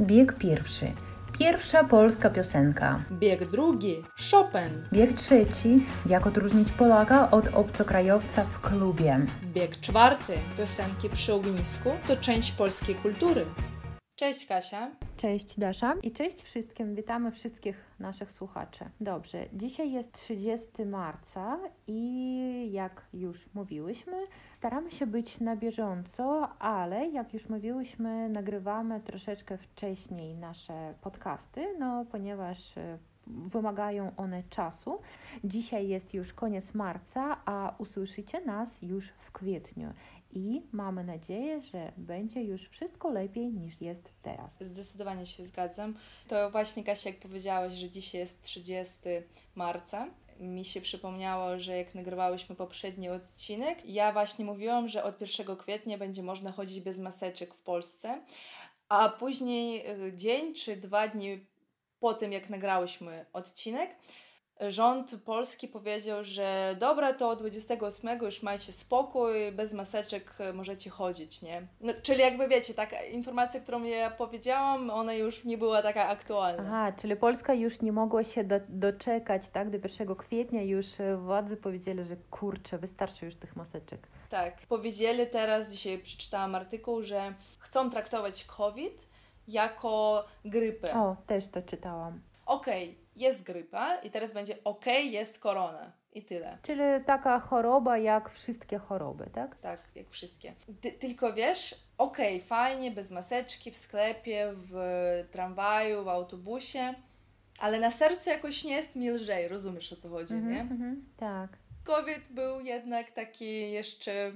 Bieg pierwszy. Pierwsza polska piosenka. Bieg drugi Chopin. Bieg trzeci. Jak odróżnić Polaka od obcokrajowca w klubie. Bieg czwarty Piosenki przy ognisku to część polskiej kultury. Cześć Kasia. Cześć Dasza i cześć wszystkim. Witamy wszystkich naszych słuchaczy. Dobrze, dzisiaj jest 30 marca i jak już mówiłyśmy, staramy się być na bieżąco, ale jak już mówiłyśmy, nagrywamy troszeczkę wcześniej nasze podcasty, no ponieważ e, wymagają one czasu. Dzisiaj jest już koniec marca, a usłyszycie nas już w kwietniu i mamy nadzieję, że będzie już wszystko lepiej niż jest teraz. Zdecydowanie się zgadzam. To właśnie Kasia, jak powiedziałaś, że dzisiaj jest 30 marca. Mi się przypomniało, że jak nagrywałyśmy poprzedni odcinek, ja właśnie mówiłam, że od 1 kwietnia będzie można chodzić bez maseczek w Polsce, a później y, dzień czy dwa dni po tym, jak nagrałyśmy odcinek, rząd polski powiedział, że dobra, to od 28 już macie spokój, bez maseczek możecie chodzić, nie? No, czyli jakby wiecie, taka informacja, którą ja powiedziałam, ona już nie była taka aktualna. Aha, czyli Polska już nie mogła się do, doczekać, tak? Do 1 kwietnia już e, władze powiedzieli, że kurczę, wystarczy już tych maseczek. Tak, powiedzieli teraz, dzisiaj przeczytałam artykuł, że chcą traktować COVID jako grypę. O, też to czytałam. Okej, okay, jest grypa i teraz będzie ok, jest korona. I tyle. Czyli taka choroba jak wszystkie choroby, tak? Tak, jak wszystkie. Ty, tylko wiesz, okej, okay, fajnie, bez maseczki, w sklepie, w tramwaju, w autobusie, ale na sercu jakoś nie jest mi lżej, rozumiesz o co chodzi, mm -hmm, nie? Mm -hmm, tak. COVID był jednak taki jeszcze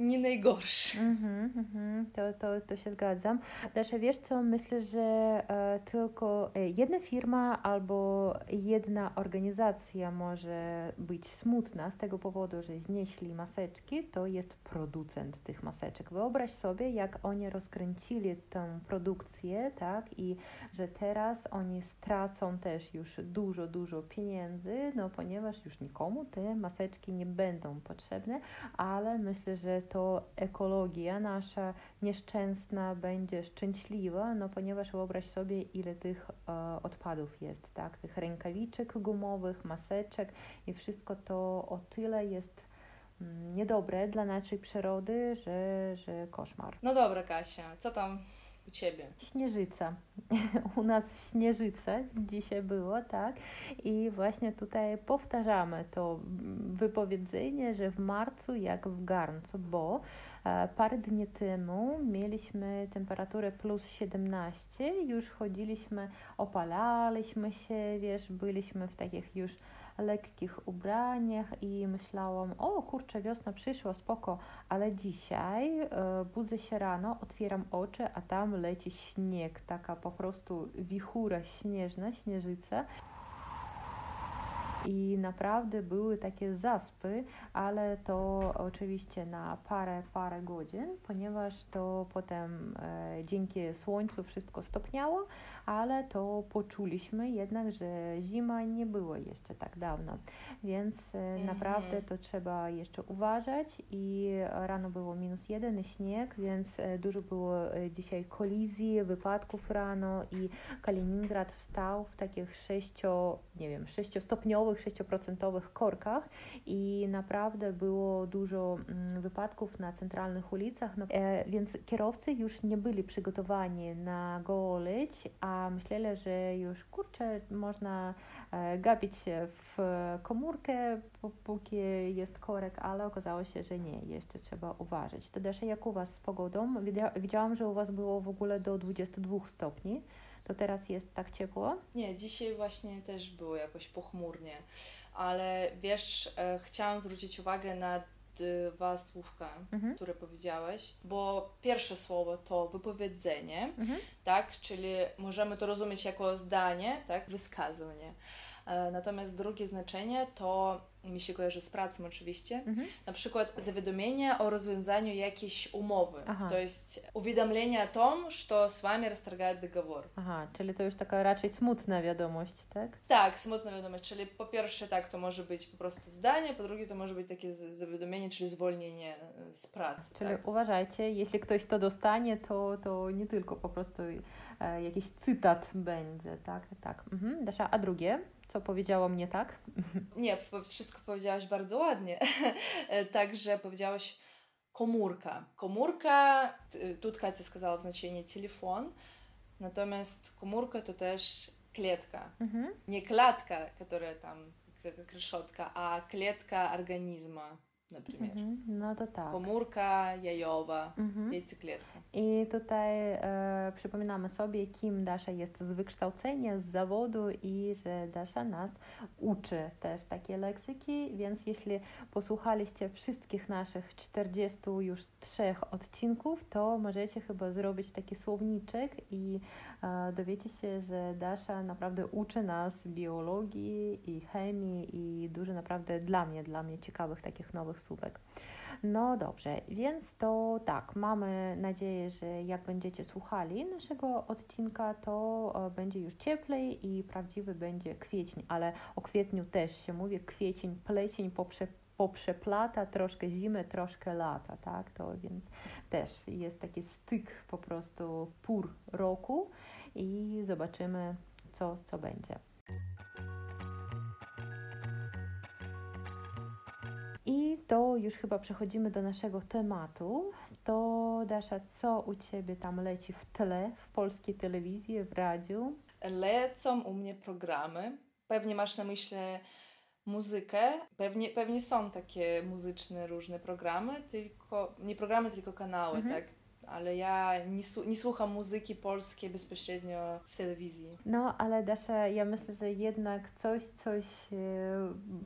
nie najgorszy. Mm-hmm, mm-hmm. To, to, to się zgadzam. Dasza, wiesz co, myślę, że e, tylko e, jedna firma albo jedna organizacja może być smutna z tego powodu, że znieśli maseczki, to jest producent tych maseczek. Wyobraź sobie, jak oni rozkręcili tę produkcję, tak, i że teraz oni stracą też już dużo, dużo pieniędzy, no ponieważ już nikomu te maseczki nie będą potrzebne, ale myślę, że to ekologia nasza nieszczęsna będzie szczęśliwa, no ponieważ wyobraź sobie, ile tych e, odpadów jest, tak? Tych rękawiczek gumowych, maseczek i wszystko to o tyle jest mm, niedobre dla naszej przyrody, że, że koszmar. No dobra, Kasia, co tam u Ciebie? Śnieżyca. U nas śnieżyca dzisiaj było, tak? I właśnie tutaj powtarzamy to wypowiedzenie, że w marcu jak w garncu, bo e, parę dni temu mieliśmy temperaturę plus 17, już chodziliśmy, opalaliśmy się, wiesz, byliśmy w takich już lekkich ubraniach i myślałam, o kurczę, wiosna przyszła, spoko, ale dzisiaj e, budzę się rano, otwieram oczy, a tam leci śnieg, taka po prostu wichura śnieżna, śnieżyca. I naprawdę były takie zaspy, ale to oczywiście na parę, parę godzin, ponieważ to potem e, dzięki słońcu wszystko stopniało, ale to poczuliśmy jednak, że zima nie było jeszcze tak dawno, więc mm-hmm. naprawdę to trzeba jeszcze uważać i rano było minus jeden śnieg, więc e, dużo było e, dzisiaj kolizji, wypadków rano i Kaliningrad wstał w takich sześcio, nie wiem, sześciostopniowych, sześcioprocentowych korkach i naprawdę było dużo mm, wypadków na centralnych ulicach, no, e, więc kierowcy już nie byli przygotowani na goleć, a myśleli, że już kurczę, można e, gapić się w komórkę, póki jest korek, ale okazało się, że nie, jeszcze trzeba uważać. To też jak u Was z pogodą? Widziałam, że u Was było w ogóle do 22 stopni. To teraz jest tak ciepło? Nie, dzisiaj właśnie też było jakoś pochmurnie, ale wiesz, e, chciałam zwrócić uwagę na dwa słówka, mhm. które powiedziałeś, bo pierwsze słowo to wypowiedzenie, mhm. tak, czyli możemy to rozumieć jako zdanie, tak, wyskazanie. E, natomiast drugie znaczenie to mi się kojarzy z pracą oczywiście, mhm. na przykład zawiadomienie o rozwiązaniu jakiejś umowy, Aha. to jest uwiadomienie o tym, że z Wami rozstrzygają dogovor. Aha, czyli to już taka raczej smutna wiadomość, tak? Tak, smutna wiadomość, czyli po pierwsze tak, to może być po prostu zdanie, po drugie to może być takie zawiadomienie, czyli zwolnienie e, z pracy. Czyli tak? uważajcie, jeśli ktoś to dostanie, to, to nie tylko po prostu e, jakiś cytat będzie, tak, tak. Mhm. Dasza, a drugie? co powiedziało mnie tak? Nie, w- wszystko powiedziałaś bardzo ładnie. E, Także powiedziałaś komórka. Komórka, t- тут Катя сказала в значении телефон, natomiast komórka to też клетка. Mhm. Nie klatka, która tam, k- jak решетка, a клетка организма, например. Mhm. No to tak. Komórka jajowa, Mhm. jajcykletka. I tutaj e, przypominamy sobie, kim Dasza jest z wykształcenia, z zawodu i że Dasza nas uczy też takie leksyki, więc jeśli posłuchaliście wszystkich naszych 40 już trzech odcinków, to możecie chyba zrobić taki słowniczek i e, dowiecie się, że Dasza naprawdę uczy nas biologii i chemii i dużo naprawdę dla mnie, dla mnie ciekawych takich nowych słówek. No dobrze, więc to tak, mamy nadzieję, że jak będziecie słuchali naszego odcinka, to e, będzie już cieplej i prawdziwy będzie kwiecień, ale o kwietniu też się mówi, kwiecień, plecień poprze, poprzeplata, troszkę zimy, troszkę lata, tak, to więc też jest taki styk po prostu pór roku i zobaczymy, co, co będzie. I to już chyba przechodzimy do naszego tematu. To Dasza, co u Ciebie tam leci w tle, w polskiej telewizji, w radiu? Lecą u mnie programy. Pewnie masz na myśli muzykę. Pewnie, pewnie są takie muzyczne różne programy, tylko nie programy, tylko kanały, Mhm. tak? Ale ja nie, nie słucham muzyki polskiej bezpośrednio w telewizji. No, ale Dasza, ja myślę, że jednak coś, coś e,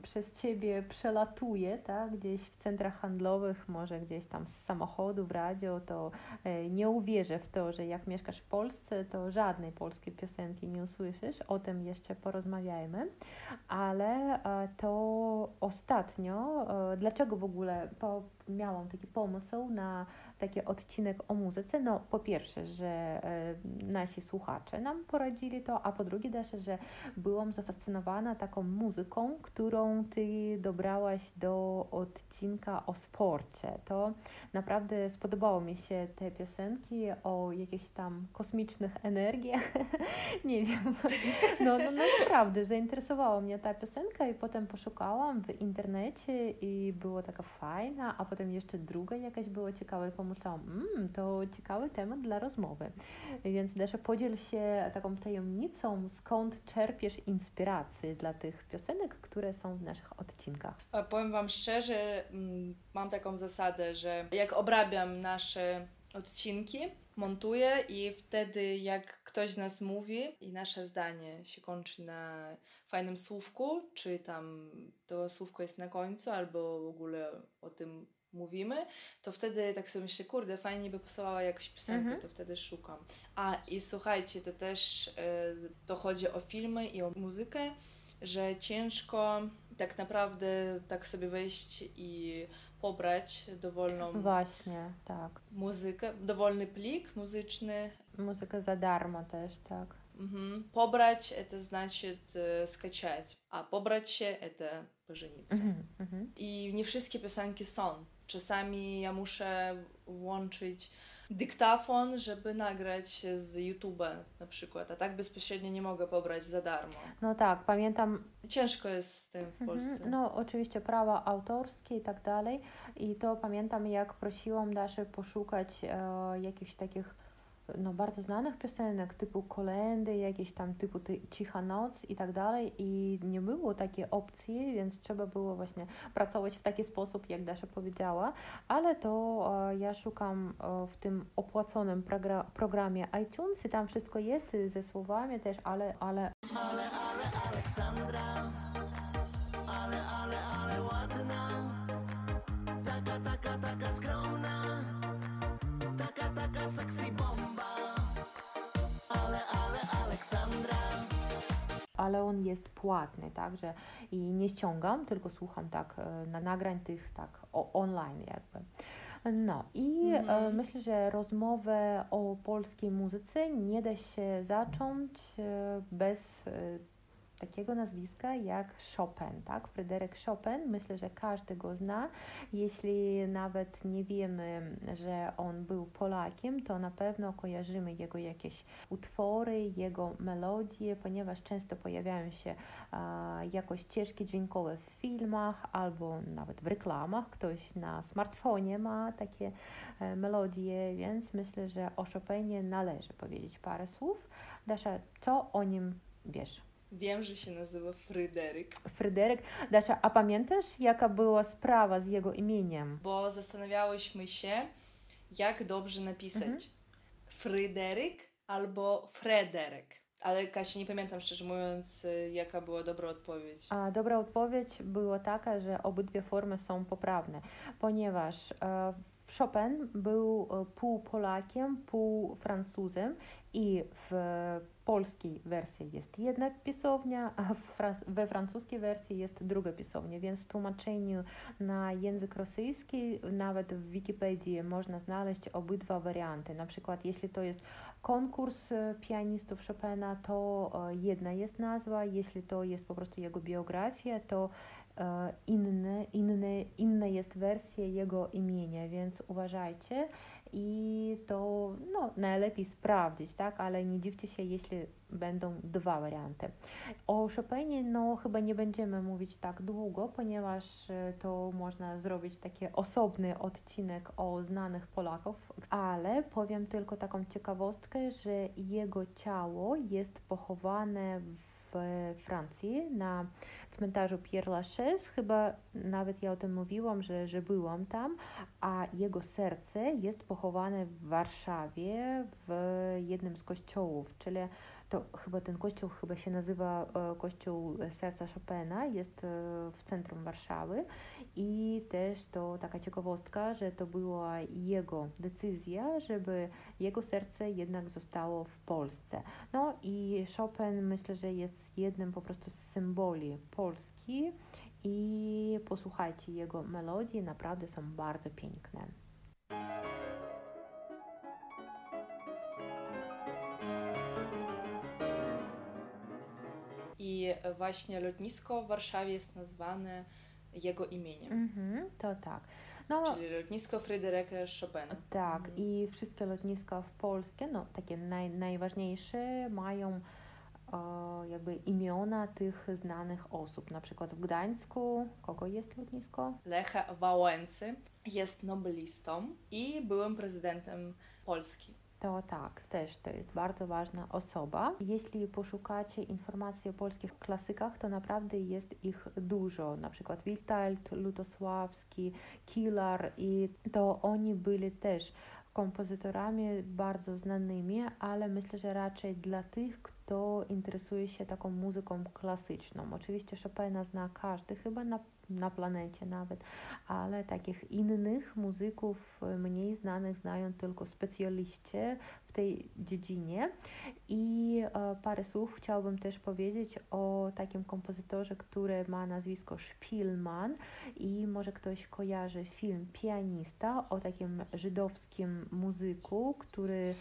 przez Ciebie przelatuje, tak? Gdzieś w centrach handlowych, może gdzieś tam z samochodu, w radio, to e, nie uwierzę w to, że jak mieszkasz w Polsce, to żadnej polskiej piosenki nie usłyszysz. O tym jeszcze porozmawiajmy. Ale e, to ostatnio, dlaczego w ogóle po, miałam taki pomysł na taki odcinek o muzyce? No, po pierwsze, że e, nasi słuchacze nam poradzili to, a po drugie też, że byłam zafascynowana taką muzyką, którą Ty dobrałaś do odcinka o sporcie. To naprawdę spodobało mi się te piosenki o jakichś tam kosmicznych energiach. Nie wiem. No, no, no naprawdę, zainteresowała mnie ta piosenka i potem poszukałam w internecie i było taka fajna, a potem jeszcze druga jakaś była ciekawa pomyślałam, mmm, to ciekawy temat dla rozmowy. Więc Desza, podziel się taką tajemnicą, skąd czerpiesz inspirację dla tych piosenek, które są w naszych odcinkach. Powiem Wam szczerze, mm, mam taką zasadę, że jak obrabiam nasze odcinki, montuję i wtedy jak ktoś z nas mówi i nasze zdanie się kończy na fajnym słówku, czy tam to słówko jest na końcu, albo w ogóle o tym mówimy, to wtedy tak sobie myślę, kurde, fajnie by pasowała jakaś piosenka, Mhm. to wtedy szukam. A i słuchajcie, to też e, to chodzi o filmy i o muzykę, że ciężko tak naprawdę tak sobie wejść i pobrać dowolną Właśnie, tak. muzykę, dowolny plik muzyczny. Muzyka za darmo też, tak. Мгм. Побрать это значит э, скачать, а побрать się это пожениться. Mhm, mhm. I nie wszystkie piosenki są. Czasami ja muszę włączyć dyktafon, żeby nagrać z YouTube'a na przykład, a tak bezpośrednio nie mogę pobrać za darmo. No tak, pamiętam, Ciężko jest z tym w Mhm, Polsce. No, oczywiście prawa autorskie i tak dalej. I to pamiętam, jak prosiłam Daszę poszukać e, jakichś takich no, bardzo znanych piosenek, typu kolendy, jakieś tam typu ty, Cicha Noc i tak dalej. I nie było takiej opcji, więc trzeba było właśnie pracować w taki sposób, jak Dasza powiedziała. Ale to e, ja szukam e, w tym opłaconym progra- programie iTunes i tam wszystko jest ze słowami też, ale, ale ale on jest płatny, także i nie ściągam, tylko słucham tak e, na nagrań tych tak online jakby. No i e, Mhm. myślę, że rozmowę o polskiej muzyce nie da się zacząć e, bez e, takiego nazwiska jak Chopin, tak? Fryderyk Chopin, myślę, że każdy go zna. Jeśli nawet nie wiemy, że on był Polakiem, to na pewno kojarzymy jego jakieś utwory, jego melodie, ponieważ często pojawiają się a, jako ścieżki dźwiękowe w filmach albo nawet w reklamach. Ktoś na smartfonie ma takie e, melodie, więc myślę, że o Chopinie należy powiedzieć parę słów. Dasza, co o nim wiesz? Wiem, że się nazywa Fryderyk, Fryderyk. Dasza, a pamiętasz, jaka była sprawa z jego imieniem? bo zastanawiałyśmy się, jak dobrze napisać Mhm. Fryderyk albo Frederek. Ale Kasia, nie pamiętam szczerze mówiąc, y, jaka była dobra odpowiedź. A dobra odpowiedź była taka, że obydwie formy są poprawne, ponieważ e, Chopin był e, pół Polakiem, pół Francuzem i w polskiej wersji jest jedna pisownia, a we francuskiej wersji jest druga pisownia, więc w tłumaczeniu na język rosyjski nawet w Wikipedii można znaleźć obydwa warianty. Na przykład jeśli to jest konkurs e, pianistów Chopina, to e, jedna jest nazwa, jeśli to jest po prostu jego biografia, to e, inne, inne, inna jest wersja jego imienia, więc uważajcie i to no, najlepiej sprawdzić, tak, ale nie dziwcie się, jeśli będą dwa warianty. O Chopinie no chyba nie będziemy mówić tak długo, ponieważ e, to można zrobić taki osobny odcinek o znanych Polaków, ale powiem tylko taką ciekawostkę, że jego ciało jest pochowane w Francji na cmentarzu Père Lachaise, chyba nawet ja o tym mówiłam, że, że byłam tam, a jego serce jest pochowane w Warszawie w jednym z kościołów, czyli to chyba ten kościół chyba się nazywa e, Kościół Serca Chopina, jest e, w centrum Warszawy i też to taka ciekawostka, że to była jego decyzja, żeby jego serce jednak zostało w Polsce. No i Chopin myślę, że jest jednym po prostu z symboli Polski i posłuchajcie jego melodii, naprawdę są bardzo piękne. I właśnie lotnisko w Warszawie jest nazwane jego imieniem, Mhm, to tak. No, czyli lotnisko Fryderyka Chopina. Tak, Mhm. i wszystkie lotniska w Polsce, no takie naj, najważniejsze, mają e, jakby imiona tych znanych osób. Na przykład w Gdańsku, kogo jest lotnisko? Lecha Wałęsy jest nobelistą i byłym prezydentem Polski. To tak, też to jest bardzo ważna osoba. Jeśli poszukacie informacji o polskich klasykach, to naprawdę jest ich dużo. Na przykład Witold Lutosławski, Kilar i to oni byli też kompozytorami bardzo znanymi, ale myślę, że raczej dla tych, kto interesuje się taką muzyką klasyczną. Oczywiście Chopina zna każdy chyba na, na planecie nawet, ale takich innych muzyków e, mniej znanych znają tylko specjaliści w tej dziedzinie. I e, parę słów chciałabym też powiedzieć o takim kompozytorze, który ma nazwisko Spielman i może ktoś kojarzy film Pianista o takim żydowskim muzyku, który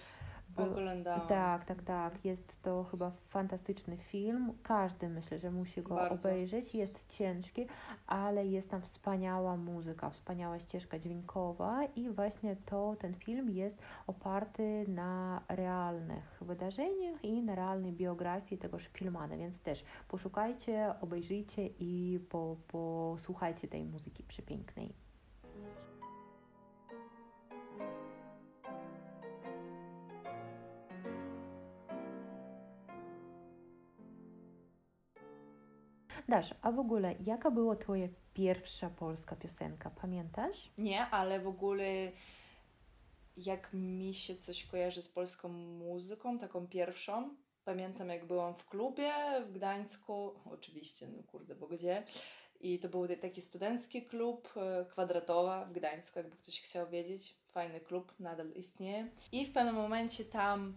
Oglądałam. tak, tak, tak. Jest to chyba fantastyczny film. Każdy myślę, że musi go Bardzo. obejrzeć. Jest ciężki, ale jest tam wspaniała muzyka, wspaniała ścieżka dźwiękowa i właśnie to, ten film jest oparty na realnych wydarzeniach i na realnej biografii tego Szpilmana, więc też poszukajcie, obejrzyjcie i po, posłuchajcie tej muzyki przepięknej. Dasz, a w ogóle jaka była twoja pierwsza polska piosenka? Pamiętasz? Nie, ale w ogóle jak mi się coś kojarzy z polską muzyką, taką pierwszą, pamiętam jak byłam w klubie w Gdańsku, oczywiście, no kurde, bo gdzie? I to był taki studencki klub e, Kwadratowa w Gdańsku, jakby ktoś chciał wiedzieć. Fajny klub, nadal istnieje. I w pewnym momencie tam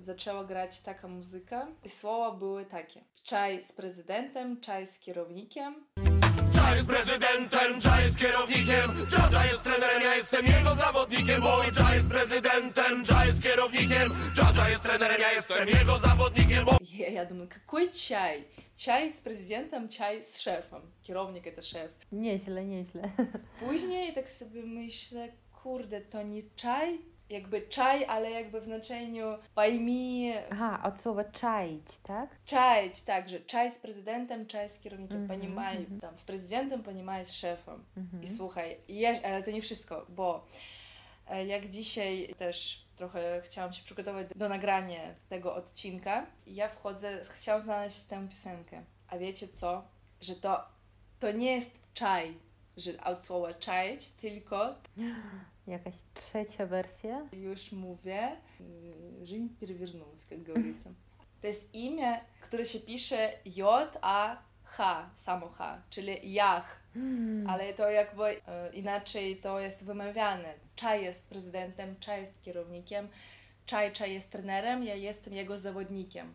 zaczęła grać taka muzyka i słowa były takie. Czaj z prezydentem, czaj z kierownikiem. Czaj jest prezydentem, czaj jest kierownikiem Czacza jest trenerem, ja jestem jego zawodnikiem Bo i Czaj jest prezydentem, czaj jest kierownikiem Czacza jest trenerem, ja jestem jego zawodnikiem Bo Я, я думаю, какой чай? Чай с президентом, чай z szefem. Kierownik to szef. Nieźle, nieźle. Później tak sobie myślę, kurde, to nie czaj, jakby czaj, ale jakby w znaczeniu pojmij, Aha, od słowa czaić, tak? czaić, tak, że czaj z prezydentem, czaj z kierownikiem, Mhm, понимай, mhm. tam z prezydentem, понимай z szefem. Mhm. I słuchaj, je, ale to nie wszystko, bo e, jak dzisiaj też trochę chciałam się przygotować do, do nagrania tego odcinka, ja wchodzę, chciałam znaleźć tę piosenkę. A wiecie co? Że to, to nie jest czaj, że od słowa czaić, tylko Jakaś trzecia wersja? już mówię, y, жизнь перевернулась, как говорится. To jest imię, które się pisze J-A-H, samo H, czyli Jach. Hmm. Ale to jakby e, inaczej to jest wymawiane. Czaj jest prezydentem, Czaj jest kierownikiem, Czaj, Czaj jest trenerem, ja jestem jego zawodnikiem.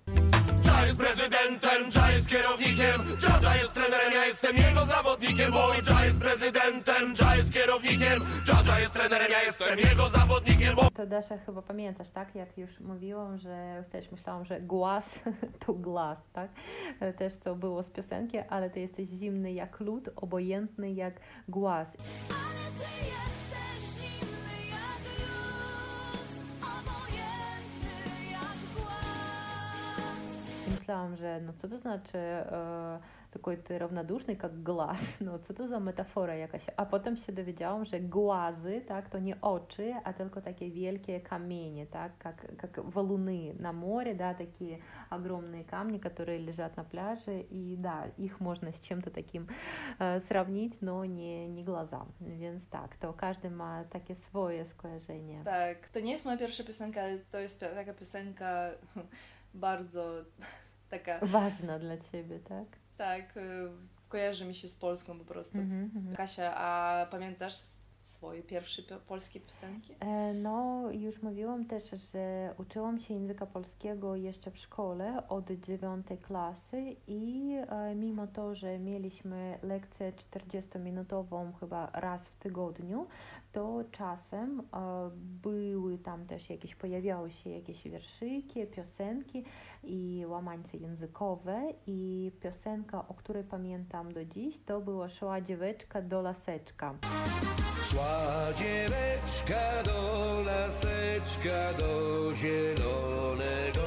Czaj jest prezydentem, czaj jest kierownikiem Czacza jest trenerem, ja jestem jego zawodnikiem Bo i Czaj jest prezydentem, czaj jest kierownikiem Czacza jest trenerem, ja jestem jego zawodnikiem Bo To Dasza chyba pamiętasz, tak? Jak już mówiłam, że też myślałam, że głaz to glas, tak? Też to było z piosenki, ale ty jesteś zimny jak lód, obojętny jak głaz. Ale ty jesteś że no co to znaczy e, такой ty равнодушny jak głaz, no co to za metafora jakaś, a potem się dowiedziałam, że głazy, tak, to nie oczy, a tylko takie wielkie kamienie, tak, как, как валуны на море, да, такие огромные камни, которые лежат на пляже, и да, их можно с чем-то таким e, сравнить, но не, nie глаза, tak, to każdy ma takie swoje skojarzenie. Tak, to nie jest moja pierwsza piosenka, ale to jest pi- taka piosenka bardzo taka, Ważna dla ciebie, tak? tak, y, kojarzy mi się z Polską po prostu. Mhm, mhm. Kasia, a pamiętasz swoje pierwsze polskie piosenki? E, No, już mówiłam też, że uczyłam się języka polskiego jeszcze w szkole od dziewiątej klasy i e, mimo to, że mieliśmy lekcję 40-minutową chyba raz w tygodniu, to czasem e, były tam też jakieś, pojawiały się jakieś wierszyki, piosenki i łamańce językowe i piosenka, o której pamiętam do dziś, to była Szła dzieweczka do laseczka. Szła dzieweczka do laseczka do zielonego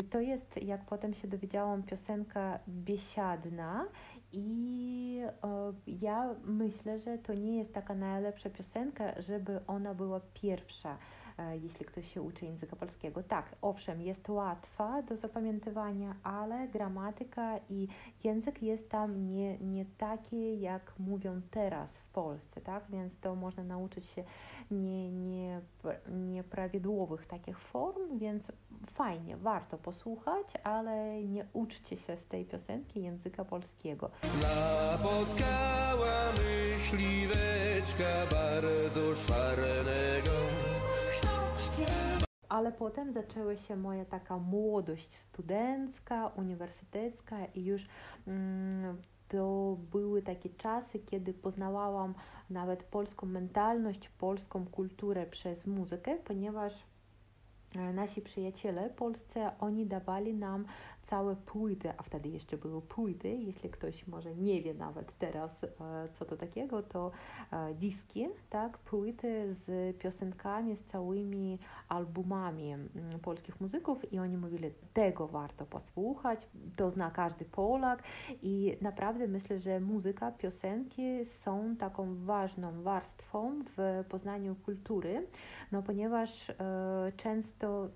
I to jest, jak potem się dowiedziałam, piosenka biesiadna i e, ja myślę, że to nie jest taka najlepsza piosenka, żeby ona była pierwsza, e, jeśli ktoś się uczy języka polskiego. Tak, owszem, jest łatwa do zapamiętywania, ale gramatyka i język jest tam nie, nie taki, jak mówią teraz w Polsce, tak? Więc to można nauczyć się nie, nie, nieprawidłowych takich form, więc fajnie, warto posłuchać, ale nie uczcie się z tej piosenki języka polskiego. Napotkała myśliweczka bardzo szwarnego Ale potem zaczęła się moja taka młodość studencka, uniwersytecka i już mm, to były takie czasy, kiedy poznawałam nawet polską mentalność, polską kulturę przez muzykę, ponieważ e, nasi przyjaciele polscy, oni dawali nam całe płyty, a wtedy jeszcze były płyty, jeśli ktoś może nie wie nawet teraz, e, co to takiego, to e, diski, tak, płyty z piosenkami, z całymi albumami mm, polskich muzyków i oni mówili, tego warto posłuchać, to zna każdy Polak i naprawdę myślę, że muzyka, piosenki są taką ważną warstwą w poznaniu kultury, no ponieważ e, często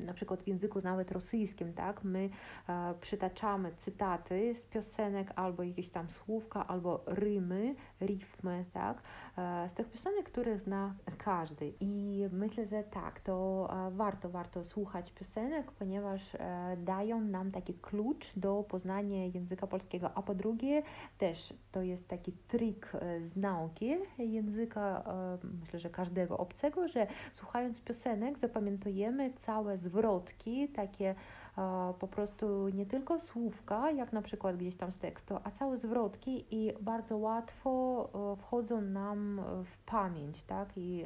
na przykład w języku nawet rosyjskim, tak, my e, przytaczamy cytaty z piosenek albo jakieś tam słówka, albo rymy, ritmy, tak, z tych piosenek, których zna każdy. I myślę, że tak, to e, warto, warto słuchać piosenek, ponieważ e, dają nam taki klucz do poznania języka polskiego, a po drugie też to jest taki trik e, z nauki języka, e, myślę, że każdego obcego, że słuchając piosenek zapamiętujemy całe zwrotki, takie e, po prostu nie tylko słówka, jak na przykład gdzieś tam z tekstu, a całe zwrotki i bardzo łatwo e, wchodzą nam w pamięć, tak? I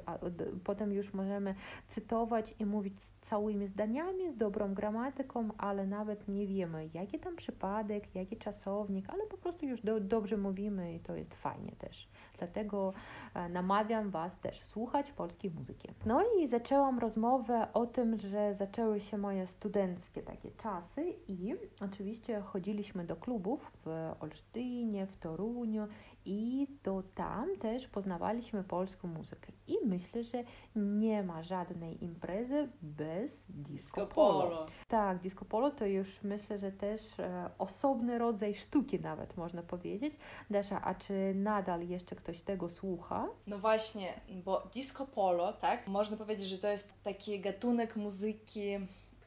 potem już możemy cytować i mówić całymi zdaniami, z dobrą gramatyką, ale nawet nie wiemy, jaki tam przypadek, jaki czasownik, ale po prostu już do, dobrze mówimy i to jest fajnie też. Dlatego e, namawiam Was też słuchać polskiej muzyki. No i zaczęłam rozmowę o tym, że zaczęły się moje studenckie takie czasy i oczywiście chodziliśmy do klubów w Olsztynie, w Toruniu i to tam też poznawaliśmy polską muzykę. I myślę, że nie ma żadnej imprezy bez disco, polo. Tak, disco polo to już myślę, że też e, osobny rodzaj sztuki nawet można powiedzieć. Dasza, a czy nadal jeszcze ktoś tego słucha? No właśnie, bo disco polo, tak? Można powiedzieć, że to jest taki gatunek muzyki,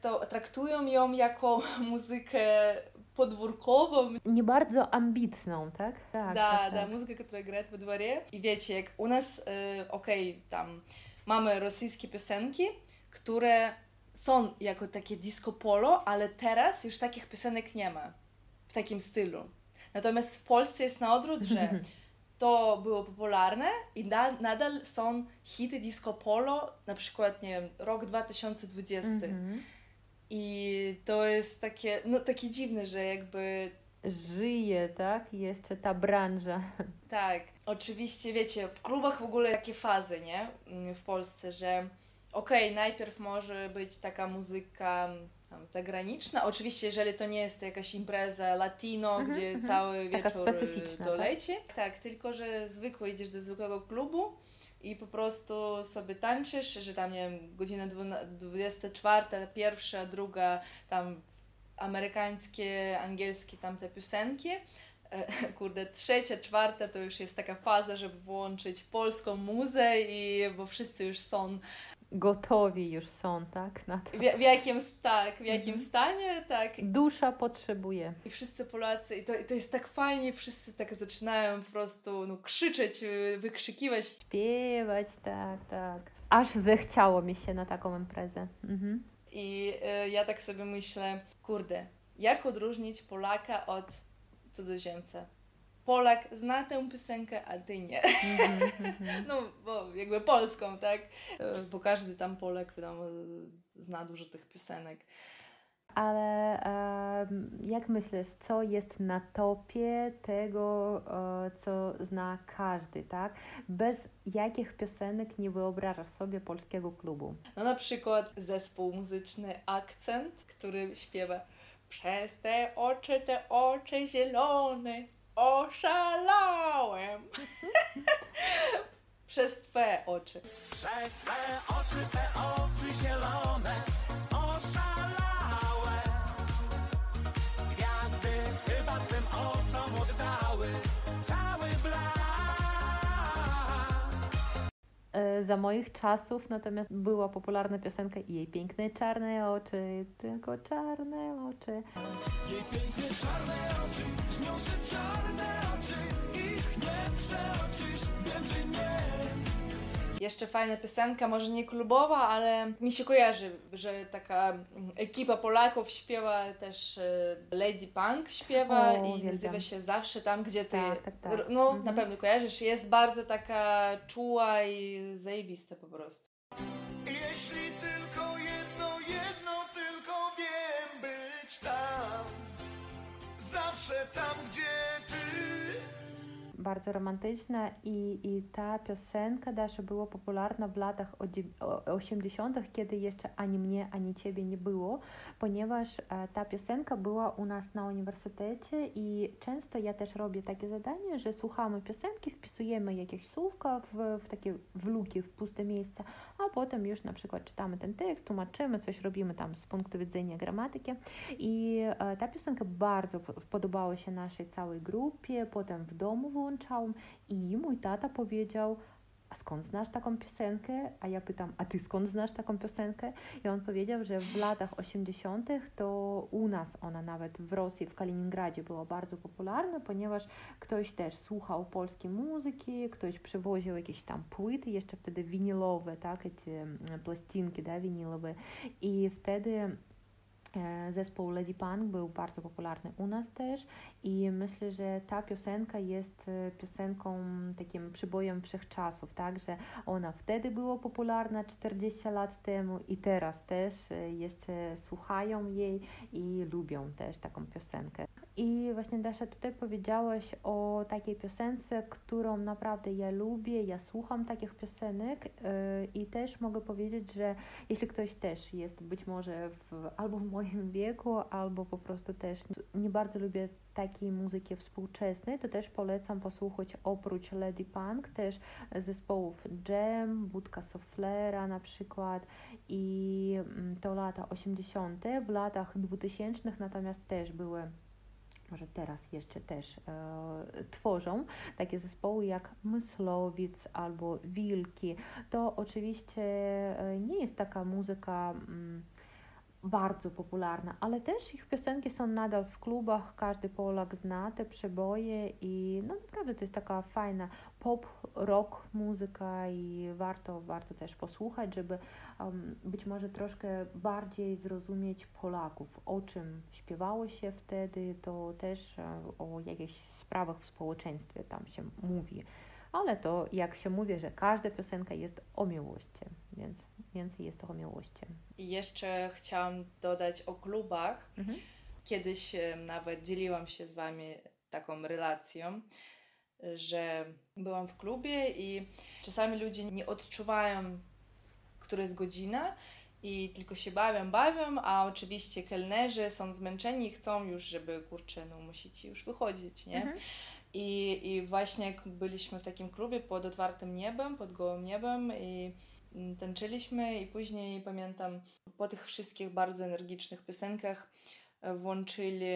to traktują ją jako muzykę podwórkową. Nie bardzo ambitną, tak? Tak, da, tak, da, tak. która gra во dworze. I wiecie, jak u nas, y, okej, tam mamy rosyjskie piosenki, które są jako takie disco polo, ale teraz już takich piosenek nie ma w takim stylu. Natomiast w Polsce jest na odwrót, że to było popularne i nadal są hity disco polo, na przykład, nie rok 2020. I to jest takie, no takie dziwne, że jakby Żyje, tak? Jeszcze ta branża. Tak, oczywiście, wiecie, w klubach w ogóle takie fazy, nie? Mm, W Polsce, że okej, najpierw może być taka muzyka mm, tam, zagraniczna. Oczywiście, jeżeli to nie jest jakaś impreza latino, Mhm, gdzie mhm. cały wieczór y, specyficzna, doleci. Tak? tylko że zwykły idziesz do zwykłego klubu i po prostu sobie tańczysz, że tam, nie wiem, godzina dwuna- 24, pierwsza, druga, tam amerykańskie, angielskie tamte piosenki. E, Kurde, trzecia, czwarta to już jest taka faza, żeby włączyć polską muzę i bo wszyscy już są Gotowi już są, tak? Na to. w, w jakim, tak, w jakim Mhm. stanie, tak. Dusza potrzebuje. I wszyscy Polacy, i to, i to jest tak fajnie, wszyscy tak zaczynają po prostu no, krzyczeć, y, wykrzykiwać. Śpiewać, tak, tak. Aż zechciało mi się na taką imprezę. Mhm. I y, ja tak sobie myślę, kurde, jak odróżnić Polaka od cudzoziemca? Polak zna tę piosenkę, a ty nie. Mhm, mhm. No, bo jakby polską, tak? Y, Bo każdy tam Polak, wiadomo, zna dużo tych piosenek. Ale jak myślisz, co jest na topie tego, e, co zna każdy, tak? Bez jakich piosenek nie wyobrażasz sobie polskiego klubu? No na przykład zespół muzyczny Akcent, który śpiewa Przez te oczy, te oczy zielone oszalałem. Przez twe oczy. Przez te oczy, te oczy zielone Za moich czasów natomiast była popularna piosenka i jej piękne czarne oczy, tylko czarne oczy. Jej piękne czarne oczy, śnią czarne oczy Ich nie przeoczysz, wiem, że nie Jeszcze fajna piosenka, może nie klubowa, ale mi się kojarzy, że taka ekipa Polaków śpiewa też e, Lady Punk śpiewa O, i nazywa się Zawsze tam, gdzie ty. Tak, tak, tak. No, Mhm. na pewno kojarzysz. Jest bardzo taka czuła i zajebista po prostu. Jeśli tylko jedno, jedno tylko wiem być tam Zawsze tam, gdzie Bardzo romantyczna i, i ta piosenka Dasza była popularna w latach o dziew- o- 80., kiedy jeszcze ani mnie, ani ciebie nie było, ponieważ e, ta piosenka była u nas na uniwersytecie i często ja też robię takie zadanie, że słuchamy piosenki, wpisujemy jakieś słówka w, w takie w luki, w puste miejsca, a potem już na przykład czytamy ten tekst, tłumaczymy, coś robimy tam z punktu widzenia gramatyki. I e, ta piosenka bardzo po- podobała się naszej całej grupie, potem w domu i mój tata powiedział, a skąd znasz taką piosenkę? A ja pytam, a ty skąd znasz taką piosenkę? I on powiedział, że w latach 80. to u nas ona nawet w Rosji, w Kaliningradzie była bardzo popularna, ponieważ ktoś też słuchał polskiej muzyki, ktoś przywoził jakieś tam płyty, jeszcze wtedy winilowe, tak, te mm, plastinki, da, tak, winilowe. I wtedy e, zespół Lady Punk był bardzo popularny u nas też i myślę, że ta piosenka jest e, piosenką takim przybojem wszechczasów, tak, że ona wtedy była popularna 40 lat temu i teraz też e, jeszcze słuchają jej i lubią też taką piosenkę. I właśnie Dasza, tutaj powiedziałaś o takiej piosence, którą naprawdę ja lubię, ja słucham takich piosenek yy, i też mogę powiedzieć, że jeśli ktoś też jest być może w, albo w moim wieku, albo po prostu też nie bardzo lubię takiej muzyki współczesnej, to też polecam posłuchać oprócz Lady Punk też zespołów Jam, Budka Soflera na przykład i mm, to lata 80. W latach 2000 natomiast też były może teraz jeszcze też e, tworzą takie zespoły jak Myslowic albo Wilki. To oczywiście e, nie jest taka muzyka mm, bardzo popularna, ale też ich piosenki są nadal w klubach, każdy Polak zna te przeboje i no naprawdę to jest taka fajna pop, rock muzyka i warto, warto też posłuchać, żeby um, być może troszkę bardziej zrozumieć Polaków, o czym śpiewało się wtedy, to też e, o jakichś sprawach w społeczeństwie tam się mówi. Ale to jak się mówi, że każda piosenka jest o miłości, więc więcej jest to o miłości. I jeszcze chciałam dodać o klubach. Mhm. Kiedyś e, nawet dzieliłam się z Wami taką relacją, że byłam w klubie i czasami ludzie nie odczuwają, która jest godzina i tylko się bawią, bawią, a oczywiście kelnerzy są zmęczeni i chcą już, żeby kurczę, no musicie już wychodzić, nie? Mhm. I, I właśnie jak byliśmy w takim klubie pod otwartym niebem, pod gołym niebem i tańczyliśmy i później pamiętam po tych wszystkich bardzo energicznych piosenkach e, włączyli,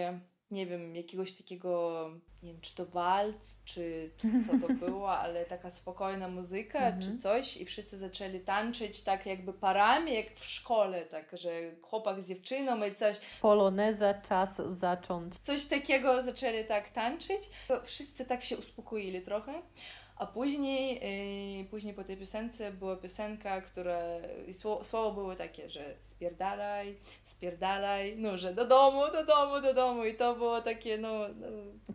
nie wiem, jakiegoś takiego, nie wiem, czy to walc, czy, czy co to było, ale taka spokojna muzyka, Mhm. czy coś i wszyscy zaczęli tańczyć tak jakby parami, jak w szkole, tak, że chłopak z dziewczyną i coś, Poloneza, czas zacząć. coś takiego zaczęli tak tańczyć. Wszyscy tak się uspokoili trochę. A później, yy, później po tej piosence była piosenka, która i sło, słowa były takie, że spierdalaj, spierdalaj, no, że do domu, do domu, do domu i to było takie, no, no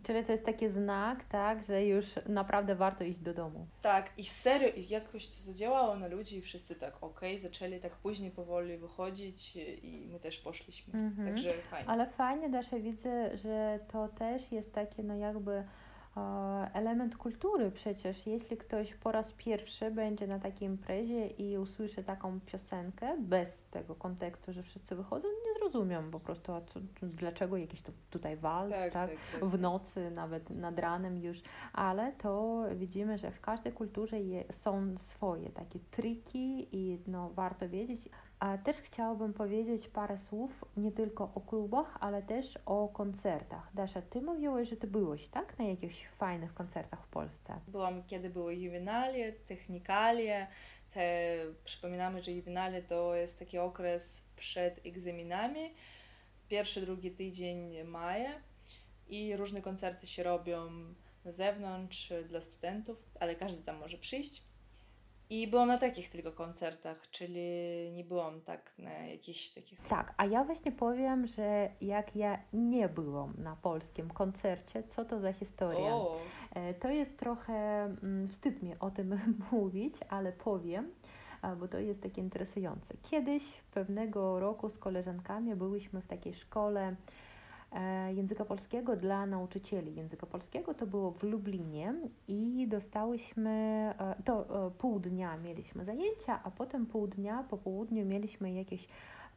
Czyli to jest taki znak, tak, że już naprawdę warto iść do domu. tak i serio, i jakoś to zadziałało na ludzi i wszyscy tak okej, zaczęli tak później powoli wychodzić i my też poszliśmy, Mhm. także fajnie. Ale fajnie, Dasza, widzę, że to też jest taki, no jakby element kultury przecież. Jeśli ktoś po raz pierwszy będzie na takiej imprezie i usłyszy taką piosenkę bez tego kontekstu, że wszyscy wychodzą, nie zrozumią po prostu, a co, dlaczego jakiś tu, tutaj walc, tak, tak, tak, tak. w nocy, nawet nad ranem już, ale to widzimy, że w każdej kulturze je, są swoje takie triki i no, warto wiedzieć. A też chciałabym powiedzieć parę słów nie tylko o klubach, ale też o koncertach. Dasza, ty mówiłaś, że ty byłeś, tak? Na jakichś fajnych koncertach w Polsce. Byłam, kiedy były juwenalie, technikalie. Te, przypominamy, że juwenalie to jest taki okres przed egzaminami, pierwszy, drugi tydzień maja i różne koncerty się robią na zewnątrz dla studentów, ale każdy tam może przyjść. I byłam na takich tylko koncertach, czyli nie byłam tak na jakichś takich. Tak, a ja właśnie powiem, że jak ja nie byłam na polskim koncercie, co to za historia? O, E, To jest trochę mm, wstyd mi o tym mówić, ale powiem, bo to jest takie interesujące. Kiedyś pewnego roku z koleżankami byłyśmy w takiej szkole języka polskiego dla nauczycieli języka polskiego. To było w Lublinie i dostałyśmy, e, to e, pół dnia mieliśmy zajęcia, a potem pół dnia po południu mieliśmy jakieś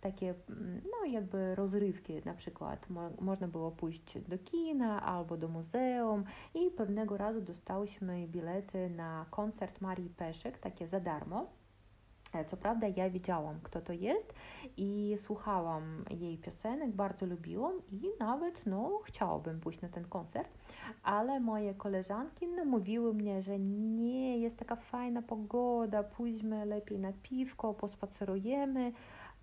takie, mm, no jakby rozrywki, na przykład mo- można było pójść do kina albo do muzeum i pewnego razu dostałyśmy bilety na koncert Marii Peszek, takie za darmo. E, Co prawda ja wiedziałam, kto to jest i słuchałam jej piosenek, bardzo lubiłam i nawet no, chciałabym pójść na ten koncert, ale moje koleżanki no, mówiły mnie, że nie, jest taka fajna pogoda, pójdźmy lepiej na piwko, pospacerujemy,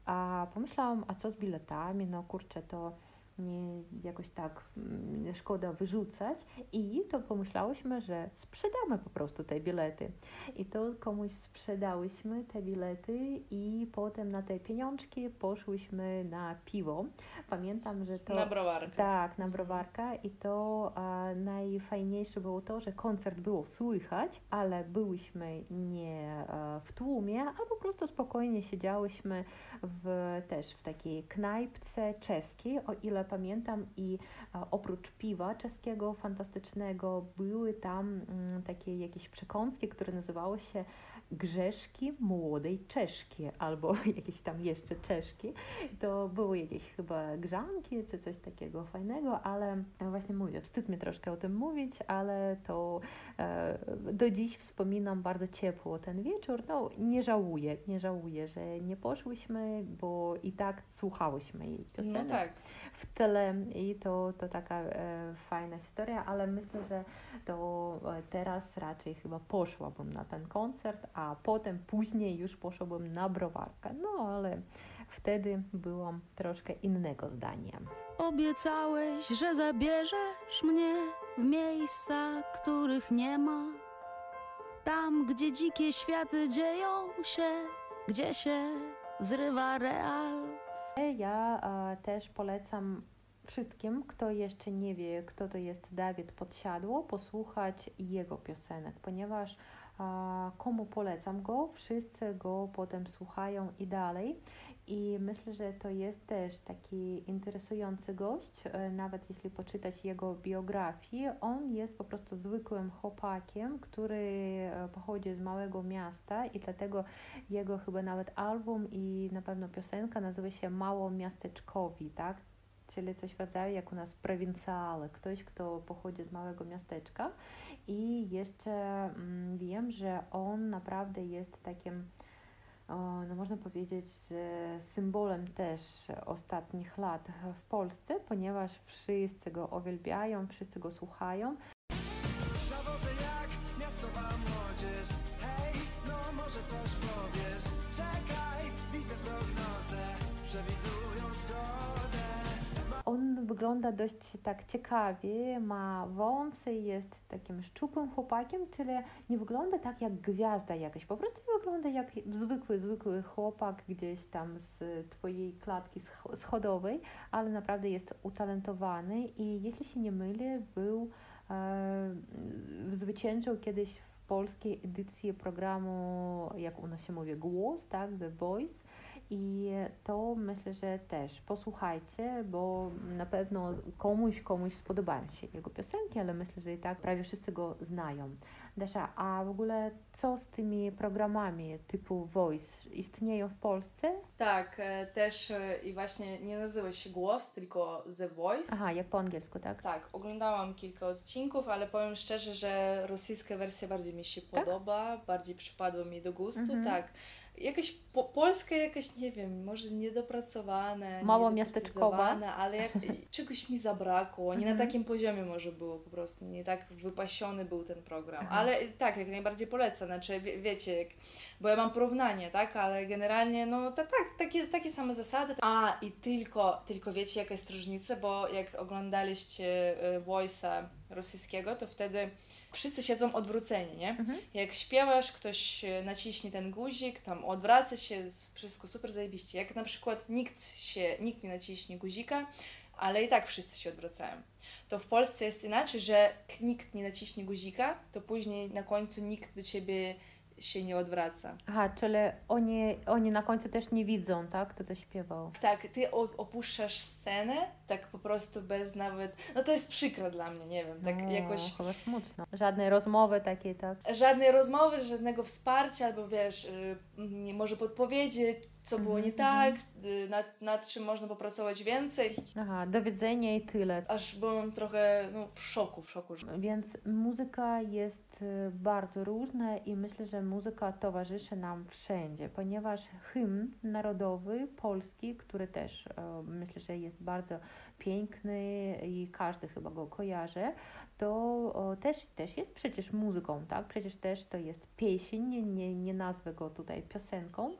a pomyślałam, a co z biletami, no kurczę, to nie jakoś tak mm, szkoda wyrzucać i to pomyślałyśmy, że sprzedamy po prostu te bilety. I to komuś sprzedałyśmy te bilety i potem na te pieniążki poszłyśmy na piwo. Pamiętam, że to... Na browarkę. Tak, na browarka i to a, najfajniejsze było to, że koncert było słychać, ale byłyśmy nie a, w tłumie, a po prostu spokojnie siedziałyśmy w, też w takiej knajpce czeskiej, o ile pamiętam i a, oprócz piwa czeskiego fantastycznego były tam mm, takie jakieś przekąski, które nazywały się Grzeszki Młodej Czeszki albo jakieś tam jeszcze Czeszki. To były jakieś chyba grzanki czy coś takiego fajnego, ale właśnie mówię, wstyd mi troszkę o tym mówić, ale to e, do dziś wspominam bardzo ciepło ten wieczór. No nie żałuję, nie żałuję, że nie poszłyśmy, bo i tak słuchałyśmy jej piosenek No tak. w tyle i to, to taka e, fajna historia, ale myślę, że to e, teraz raczej chyba poszłabym na ten koncert, a potem później już poszłabym na browarkę. No ale wtedy byłam troszkę innego zdania. Obiecałeś, że zabierzesz mnie w miejsca, których nie ma. Tam, gdzie dzikie światy dzieją się, gdzie się zrywa real. Ja e, też polecam wszystkim, kto jeszcze nie wie, kto to jest Dawid Podsiadło, posłuchać jego piosenek, ponieważ komu polecam go, wszyscy go potem słuchają i dalej. I myślę, że to jest też taki interesujący gość, e, nawet jeśli poczytać jego biografię. On jest po prostu zwykłym chłopakiem, który e, pochodzi z małego miasta i dlatego jego chyba nawet album i na pewno piosenka nazywa się Mało Miasteczkowi, tak? Czyli coś w rodzaju jak u nas prowincjale, ktoś, kto pochodzi z małego miasteczka. I jeszcze mm, wiem, że on naprawdę jest takim no można powiedzieć, symbolem też ostatnich lat w Polsce, ponieważ wszyscy go uwielbiają, wszyscy go słuchają. Wygląda dość tak ciekawie, ma wąsy, jest takim szczupłym chłopakiem, czyli nie wygląda tak jak gwiazda jakaś, po prostu wygląda jak zwykły, zwykły chłopak gdzieś tam z twojej klatki scho- schodowej, ale naprawdę jest utalentowany i jeśli się nie mylę, był e, zwyciężył kiedyś w polskiej edycji programu, jak u nas się mówi, Głos, tak, The Voice. I to myślę, że też posłuchajcie, bo na pewno komuś, komuś spodobają się jego piosenki, ale myślę, że i tak prawie wszyscy go znają. Dasza, a w ogóle co z tymi programami typu Voice istnieją w Polsce? Tak, e, też e, i właśnie nie nazywa się Głos, tylko The Voice. Aha, jak po angielsku, tak? Tak, oglądałam kilka odcinków, ale powiem szczerze, że rosyjska wersja bardziej mi się podoba, bardziej przypadła mi do gustu, Mhm. tak. Jakaś po, polska jakaś, nie wiem, może niedopracowane, Mało niedoprecyzowane, ale jak, czegoś mi zabrakło. Nie na Mhm. takim poziomie może było po prostu, nie tak wypasiony był ten program. Ale tak, jak najbardziej polecam, znaczy wie, wiecie, jak, bo ja mam porównanie, tak, ale generalnie no ta, tak, takie, takie same zasady. A i tylko, tylko wiecie jaka jest różnica, bo jak oglądaliście y, Voice'a rosyjskiego, to wtedy wszyscy siedzą odwróceni, nie? Mhm. Jak śpiewasz, ktoś e, naciśnie ten guzik, tam odwraca się, wszystko super zajebiście. Jak na przykład nikt się, nikt nie naciśnie guzika, ale i tak wszyscy się odwracają. To w Polsce jest inaczej, że nikt nie naciśnie guzika, to później na końcu nikt do ciebie się nie odwraca. Aha, czyli oni, oni na końcu też nie widzą, tak, kto to śpiewał. Tak, ty opuszczasz scenę, tak po prostu bez nawet. No to jest przykre dla mnie, nie wiem, tak No, jakoś. Chyba smutno. Żadnej rozmowy takiej, tak? żadnej rozmowy, żadnego wsparcia, albo wiesz, y, nie może podpowiedzi, co było nie tak, y, nad, nad czym można popracować więcej. Aha, do widzenia i tyle. Aż byłam trochę no, w szoku, w szoku. Więc muzyka jest y, bardzo różna i myślę, że muzyka towarzyszy nam wszędzie, ponieważ hymn narodowy polski, który też e, myślę, że jest bardzo piękny i każdy chyba go kojarzy, to też, też jest przecież muzyką, tak? Przecież też to jest pieśń, nie, nie nazwę go tutaj piosenką,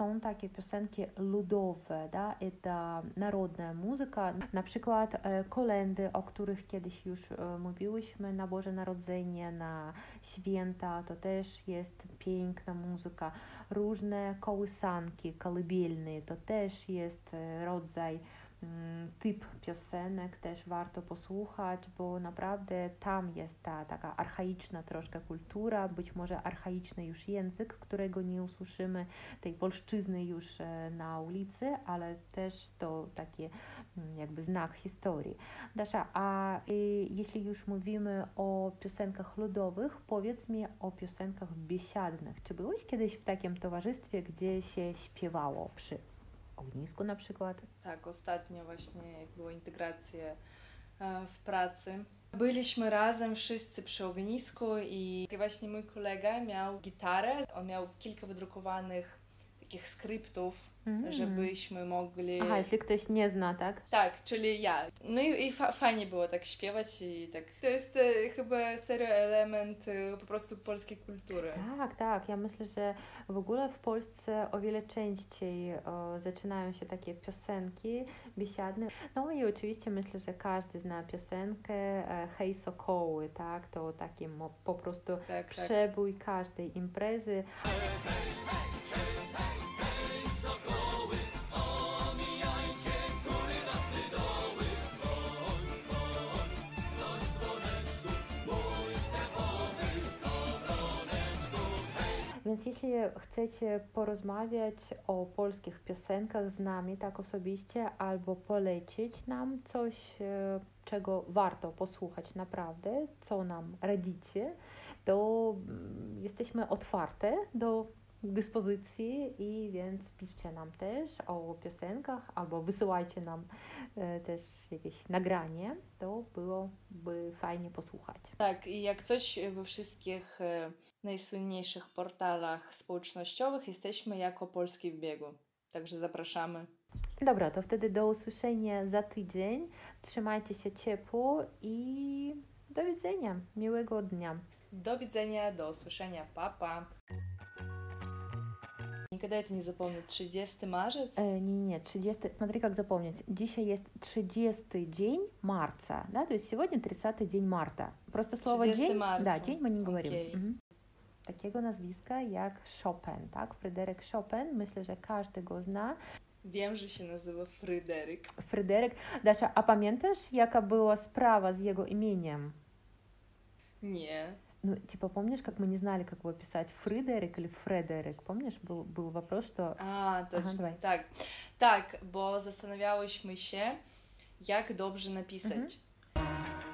są takie piosenki ludowe, да, это народная muzyczka, na przykład e, kolendy, o których kiedyś już e, mówiłyśmy, na Boże Narodzenie, na święta, to też jest piękna muzyka. Różne kołysanki, kolыбельные, to też jest e, rodzaj mm, typ piosenek też warto posłuchać, bo naprawdę tam jest ta taka archaiczna troszkę kultura, być może archaiczny już język, którego nie usłyszymy, tej polszczyzny już e, na ulicy, ale też to taki mm, jakby znak historii. Dasza, a y, jeśli już mówimy o piosenkach ludowych, powiedz mi o piosenkach biesiadnych. Czy byłeś kiedyś w takim towarzystwie, gdzie się śpiewało przy ognisku na przykład? Tak, ostatnio właśnie jak była integracja e, w pracy. Byliśmy razem wszyscy przy ognisku i właśnie mój kolega miał gitarę. On miał kilka wydrukowanych takich skryptów, Mm. żebyśmy mogli... Aha, jeśli ktoś nie zna, tak? Tak, czyli ja. No i, i fa- fajnie było tak śpiewać i tak. To jest e, chyba serio element e, po prostu polskiej kultury. Tak, tak. Ja myślę, że w ogóle w Polsce o wiele częściej e, zaczynają się takie piosenki biesiadne. No i oczywiście myślę, że każdy zna piosenkę e, Hej Sokoły, tak? To taki mo- po prostu Tak, tak. przebój każdej imprezy. Więc jeśli chcecie porozmawiać o polskich piosenkach z nami tak osobiście, albo polecić nam coś, e, czego warto posłuchać naprawdę, co nam radzicie, to mm, jesteśmy otwarte do dyspozycji i więc piszcie nam też o piosenkach albo wysyłajcie nam e, też jakieś nagranie, to byłoby fajnie posłuchać. Tak, i jak coś we wszystkich e, najsłynniejszych portalach społecznościowych jesteśmy jako Polski w biegu. Także zapraszamy. Dobra, to wtedy do usłyszenia za tydzień. Trzymajcie się ciepło i do widzenia. Miłego dnia. До widzenia, do usłyszenia, papa. Pa. Никогда это не запомню. 30 marzec? E, nie, nie, 30, смотри, как запомнить. Dzisiaj jest 30 dzień marca, да, то есть сегодня 30 dzień marca. Просто слово 30 dzień, marca. да, dzień my nie говорим. Okej. Mhm. Takiego nazwiska jak Chopin, tak? Fryderyk Chopin, myślę, że każdy go zna. Wiem, że się nazywa Fryderyk. Fryderyk, Dasza, a pamiętasz jaka była sprawa z jego imieniem? Nie. Ну, типа, помнишь, как мы не знали, как его писать, Фридерик или Фредерик? Помнишь, был, был вопрос, что... A, точно. давай. tak. Tak, bo zastanawiałyśmy się, jak dobrze napisać. Mhm.